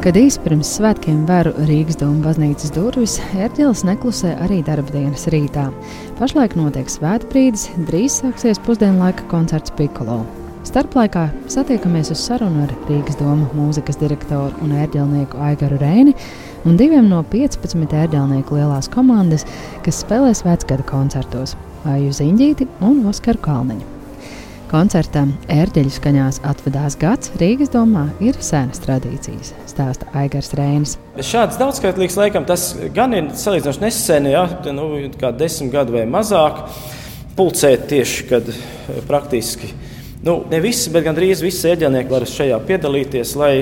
Kad īsi pirms svētkiem vēru Rīgas doma baznīcas durvis, ērģelis neklusē arī darba dienas rītā. Pašlaik notiek svētbrīdis, drīz sāksies pusdienlaika koncerts Pikolo. Starplaikā satiekamies uz sarunu ar Rīgas doma mūzikas direktoru un ērģelnieku Aigaru Reini un diviem no 15 ērģelnieku lielās komandas, kas spēlē svētgada koncertos - Aiju Ziņģīti un Oskaru Kalniņu. Koncertam ērģeļu skaņās atvedās gads Rīgas domā ir senas tradīcijas, stāsta Aigars Rēnis. Šāds daudzskaitlīgs laikam tas gan ir salīdzinoši nesen, ja, nu, kā desmit gadu vai mazāk, pulcēt tieši, kad eh, praktiski, nu, ne visi, bet gandrīz visi ērģelnieki var šajā piedalīties, lai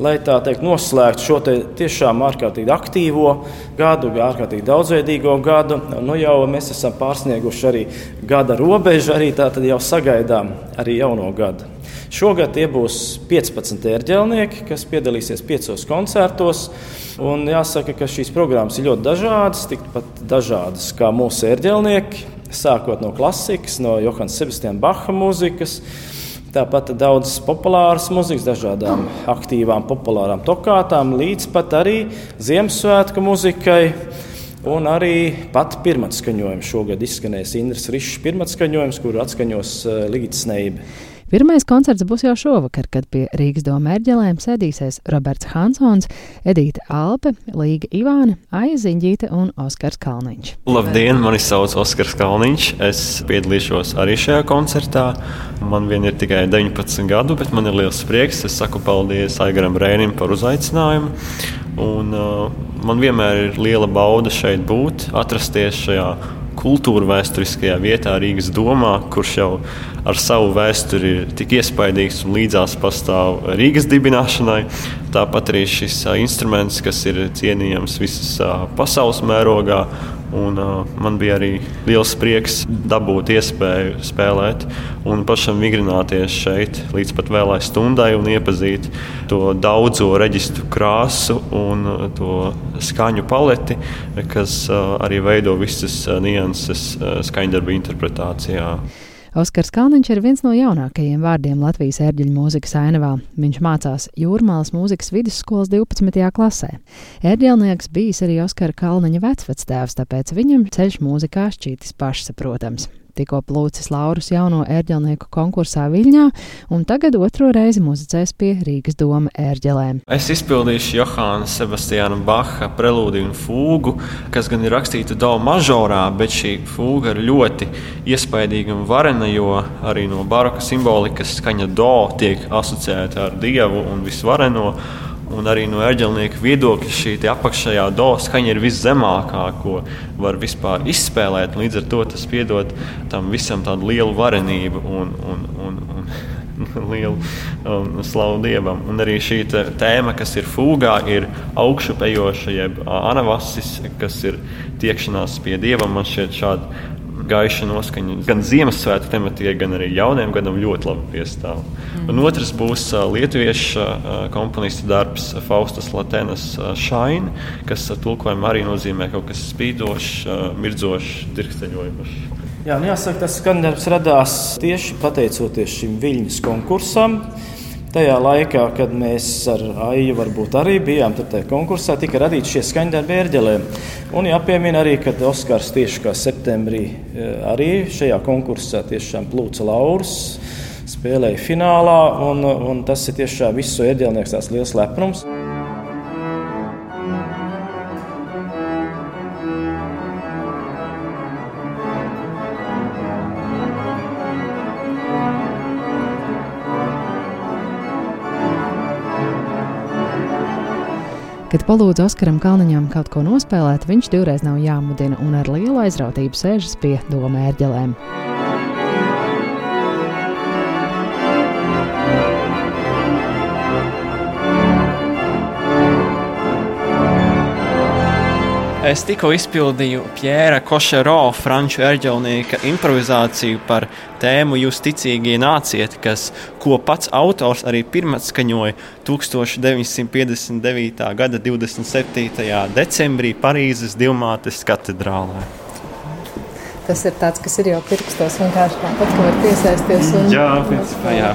lai tā teikt, noslēgtu šo tiešām ārkārtīgi aktīvo gadu, ārkārtīgi daudzveidīgo gadu. Nu, jau mēs esam pārsnieguši arī gada robežu, arī tā jau sagaidām arī jauno gadu. Šogad tie būs 15 ērģelnieki, kas piedalīsies piecos koncertos. Un jāsaka, ka šīs programmas ir ļoti dažādas, tikpat dažādas kā mūsu ērģelnieki, sākot no klasikas, no Johana Sebastiana Baha mūzikas Tāpat daudz populāras muzikas, dažādām aktīvām, populārām tokātām, līdz pat arī Ziemassvētku muzikai. Un arī pat pirmatskaņojums šogad izskanēs Indras Rišs pirmatskaņojums, kuru atskaņos eh, Līdz Sneibe. Pirmais koncerts būs jau šovakar, kad pie Rīgas doma ērģelēm sēdīsies Roberts Hansons, Edīte Alpe, Līga Ivāna, Aiziņģīte un Oskars Kalniņš. Labdien, mani sauc Oskars Kalniņš. Es piedalīšos arī šajā koncertā. Man vien ir tikai 19 gadu, bet man ir liels prieks. Es saku paldies Aigaram Rēnim par uzaicinājumu. Un, uh, man vienmēr ir liela bauda šeit būt, atrasties šajā kultūra vēsturiskajā vietā Rīgas domā, kurš jau ar savu vēsturi ir tik iespaidīgs un līdzās pastāv Rīgas dibināšanai. Tāpat arī šis instruments, kas ir cienījams visas pasaules mērogā. Un, uh, man bija arī liels prieks dabūt iespēju spēlēt un pašam vigrināties šeit līdz pat vēlai stundai un iepazīt to daudzo reģistru krāsu un to skaņu paleti, kas uh, arī veido visas nianses skaņdarbu interpretācijā. Oskars Kalniņš ir viens no jaunākajiem vārdiem Latvijas ērģeļu mūzikas ainavā. Viņš mācās Jūrmālas mūzikas vidusskolas 12. klasē. Ērģelnieks bijis arī Oskara Kalniņa vecvectēvs, tāpēc viņam ceļš mūzikā šķītis pašsaprotams tikko plūcis Laurus jauno ērģelnieku konkursā Viļņā, un tagad otro reizi muzicēs pie Rīgas doma ērģelēm. Es izpildīšu Johāna Sebastiāna Baha prelūdiju un fūgu, kas gan ir rakstīta do mažorā, bet šī fūga ir ļoti iespaidīga un varena, jo arī no baroka simbolikas skaņa do tiek asociēta ar dievu un visvareno. Un arī no eģelnieka viedokļa šī apakšējā do skaņa ir viszemākā, ko var vispār izspēlēt. Līdz ar to tas piedod tam visam tādu lielu varenību un, un, un, un lielu um, slavu dievam. Un arī šī tēma, kas ir fūgā, ir augšupejoša, jeb anavasis, kas ir tiekšanās pie dieva. Man šķiet, šādi gaiša noskaņa gan Ziemassvētku tematikā, gan arī jauniem gadam ļoti labi piestāv. Mm. Un otrs būs lietuviešu komponista darbs Faustas Latenas Shine, kas tulkojumā arī nozīmē kaut kas spīdošs, mirdzošs, dirksteļojošs. Jā, nu jāsaka, tas skandarbs radās tieši pateicoties šim viļņas konkursam. Tajā laikā, kad mēs ar Aiju varbūt arī bijām tajā konkursā, tika radīti šie skaņdarbi ērģelēm. Un jāpiemina arī, ka Oskars tieši kā septembrī eh, arī šajā konkursā tiešām plūca laurus, spēlēja finālā, un, un tas ir tiešām visu ērģelnieks tās liels lepnums. Kad palūdzu Oskaram Kalniņam kaut ko nospēlēt, viņš divreiz nav jāmudina un ar lielu aizrautību sēžas pie doma ērģelēm. Es tikko izpildīju Pjēra Košero, franču erģelnieka improvizāciju par tēmu Jūs ticīgie nāciet, kas, ko pats autors arī pirmatskaņoja 1959. gada 27. decembrī Parīzes Divmātes katedrālē. Tas ir tāds, kas ir jau pirkstos vienkārši tāpat, ka var piesaisties. Un... Jā, principā, jā.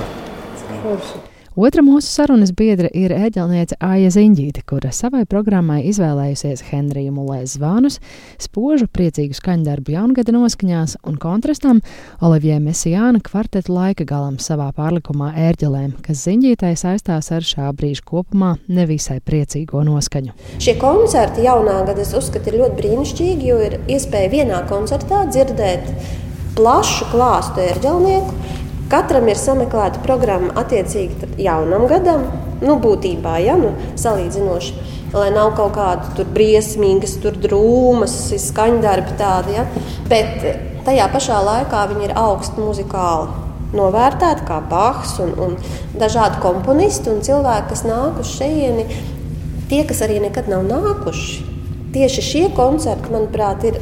Forši. Otra mūsu sarunas biedra ir ēģelniece Aija Ziņģīte, kura savai programmai izvēlējusies Henrija Mulēs zvanus, spožu priecīgu skaņdarbu jaungada noskaņās un kontrastam Olivie Mesijāna kvartetu laika galam savā pārlikumā ērģelēm, kas Ziņģītei saistās ar šā brīža kopumā nevisai priecīgo noskaņu. Šie koncerti jaunā gada es uzskatu ir ļoti brīnišķīgi, jo ir iespēja vienā koncertā dzirdēt plašu klāstu ērģelnieku, Katram ir sameklēta programma attiecīgi jaunam gadam, nu, būtībā, ja, nu, salīdzinoši. Lai nav kaut kāda tur briesmīgas, tur drūmas, skaņdarbi tādi. Ja. Bet tajā pašā laikā viņi ir augstu muzikāli novērtēti, kā Bahs un, un dažādi komponisti un cilvēki, kas nākuši šejieni, tie, kas arī nekad nav nākuši. Tieši šie koncerti, manuprāt, ir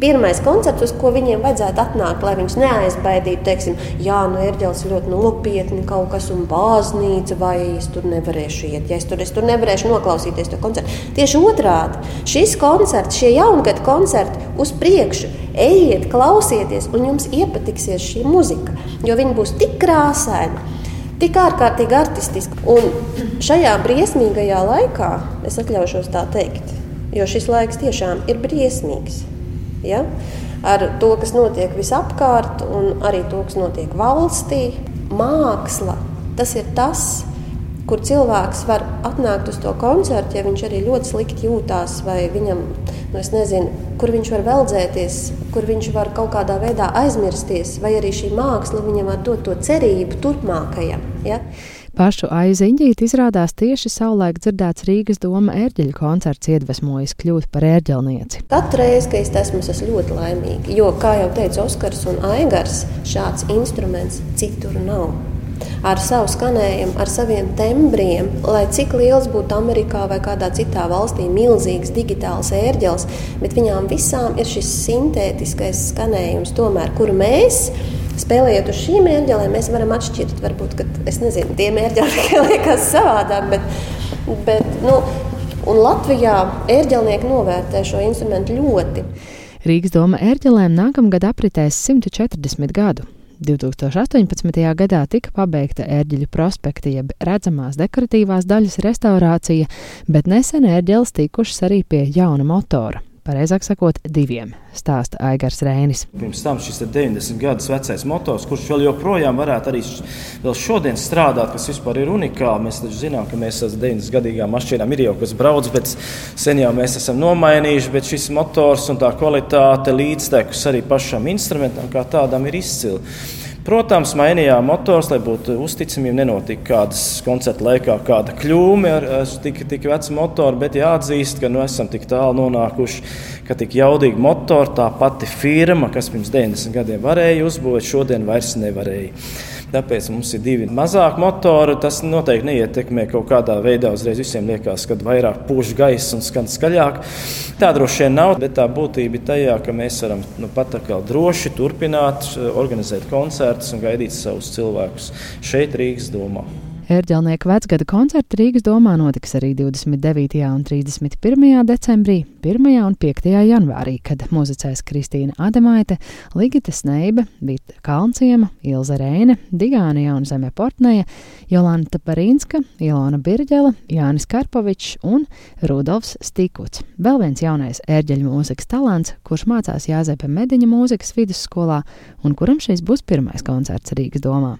pirmais koncerts, uz ko viņiem vajadzētu atnākt, lai viņus neaizbaidītu. Teiksim, jā, nu, ērģelis ir ļoti nopietni kaut kas, un bāznīca, vai es tur nevarēšu iet, ja es tur, es tur nevarēšu noklausīties to koncertu. Tieši otrādi, šis koncerts, šie jaungada koncerti uz priekšu, ejiet, klausieties, un jums iepatiksies šī muzika, jo viņi būs tik krāsaini. Tik ārkārtīgi artistiski. Un šajā briesmīgajā laikā es atļaušos tā teikt, jo šis laiks tiešām ir briesmīgs. Ja? Ar to, kas notiek visapkārt, un arī to, kas notiek valstī. Māksla tas ir tas, kur cilvēks var atnākt uz to koncertu, ja viņš arī ļoti slikti jūtās, vai viņam, nu, nezinu, kur viņš var veldzēties, kur viņš var kaut kādā veidā aizmirsties, vai arī šī māksla viņam var dot to cerību turpmākajam. Ja? Pašu aiziņģīt izrādās tieši savulaik dzirdēts Rīgas doma ērģeļu koncerts iedvesmojis kļūt par ērģelnieci. Katru reizi, kad es esmu, es esmu ļoti laimīga, jo, kā jau teica Oskars un Aigars, šāds instruments citur nav ar savu skanējumu, ar saviem tembriem, lai cik liels būtu Amerikā vai kādā citā valstī milzīgs digitāls ērģelis, bet viņām visām ir šis sintētiskais skanējums, tomēr, kuru mēs spēlējot uz šīm ērģelēm, mēs varam atšķirt, varbūt, ka es nezinu, tie ērģeli liekas savādāk, bet, bet nu, Latvijā ērģelnieki novērtē šo instrumentu ļoti. Rīgas doma ērģelēm nākamgad apritēs 140 gadu. 2018. gadā tika pabeigta ērģeļu prospekta, jeb redzamās dekoratīvās daļas restaurācija, bet nesen ērģeles tikušas arī pie jauna motora pareizāk sakot, diviem, stāsta Aigars Rēnis. Pirms tam šis 90 gadus vecais motors, kurš vēl joprojām varētu arī vēl šodien strādāt, kas vispār ir unikāli. Mēs taču zinām, ka mēs ar 90 gadīgām mašīnām ir jau kas brauc, bet sen jau mēs esam nomainījuši, bet šis motors un tā kvalitāte līdztekus arī pašam instrumentam kā tādam ir izcili. Protams, mainījām motors, lai būtu uzticamība. Nenotika kādas koncerta laikā kāda kļūme ar, ar tik, tik vecu motoru, bet jāatzīst, ka nu, esam tik tālu nonākuši, ka tik jaudīgi motori, tā pati firma, kas pirms 90 gadiem varēja uzbūvēt, šodien vairs nevarēja. Tāpēc mums ir divi mazāki motori. Tas noteikti neietekmē kaut kādā veidā. Uzreiz visiem liekas, ka vairāk pūš gaisa un skan skaļāk. Tā droši vien nav, bet tā būtība ir tajā, ka mēs varam nu, pat droši turpināt organizēt koncertus un gaidīt savus cilvēkus šeit, Rīgas domā. Ērģelnieku vecgada koncerti Rīgas domā notiks arī 29. un 31. decembrī, 1. un 5. janvārī, kad muzicēs Kristīna Ademaite, Ligita Sneiba, Vita Kalnciema, Ilze Reine, Digāna Jaunzeme Portneja, Jolanta Parīnska, Ilona Birģela, Jānis Karpovičs un Rudolfs Stikuts. Vēl viens jaunais ērģeļu mūzikas talants, kurš mācās Jāzepa Mediņa mūzikas vidusskolā un kuram šis būs pirmais koncerts Rīgas domā.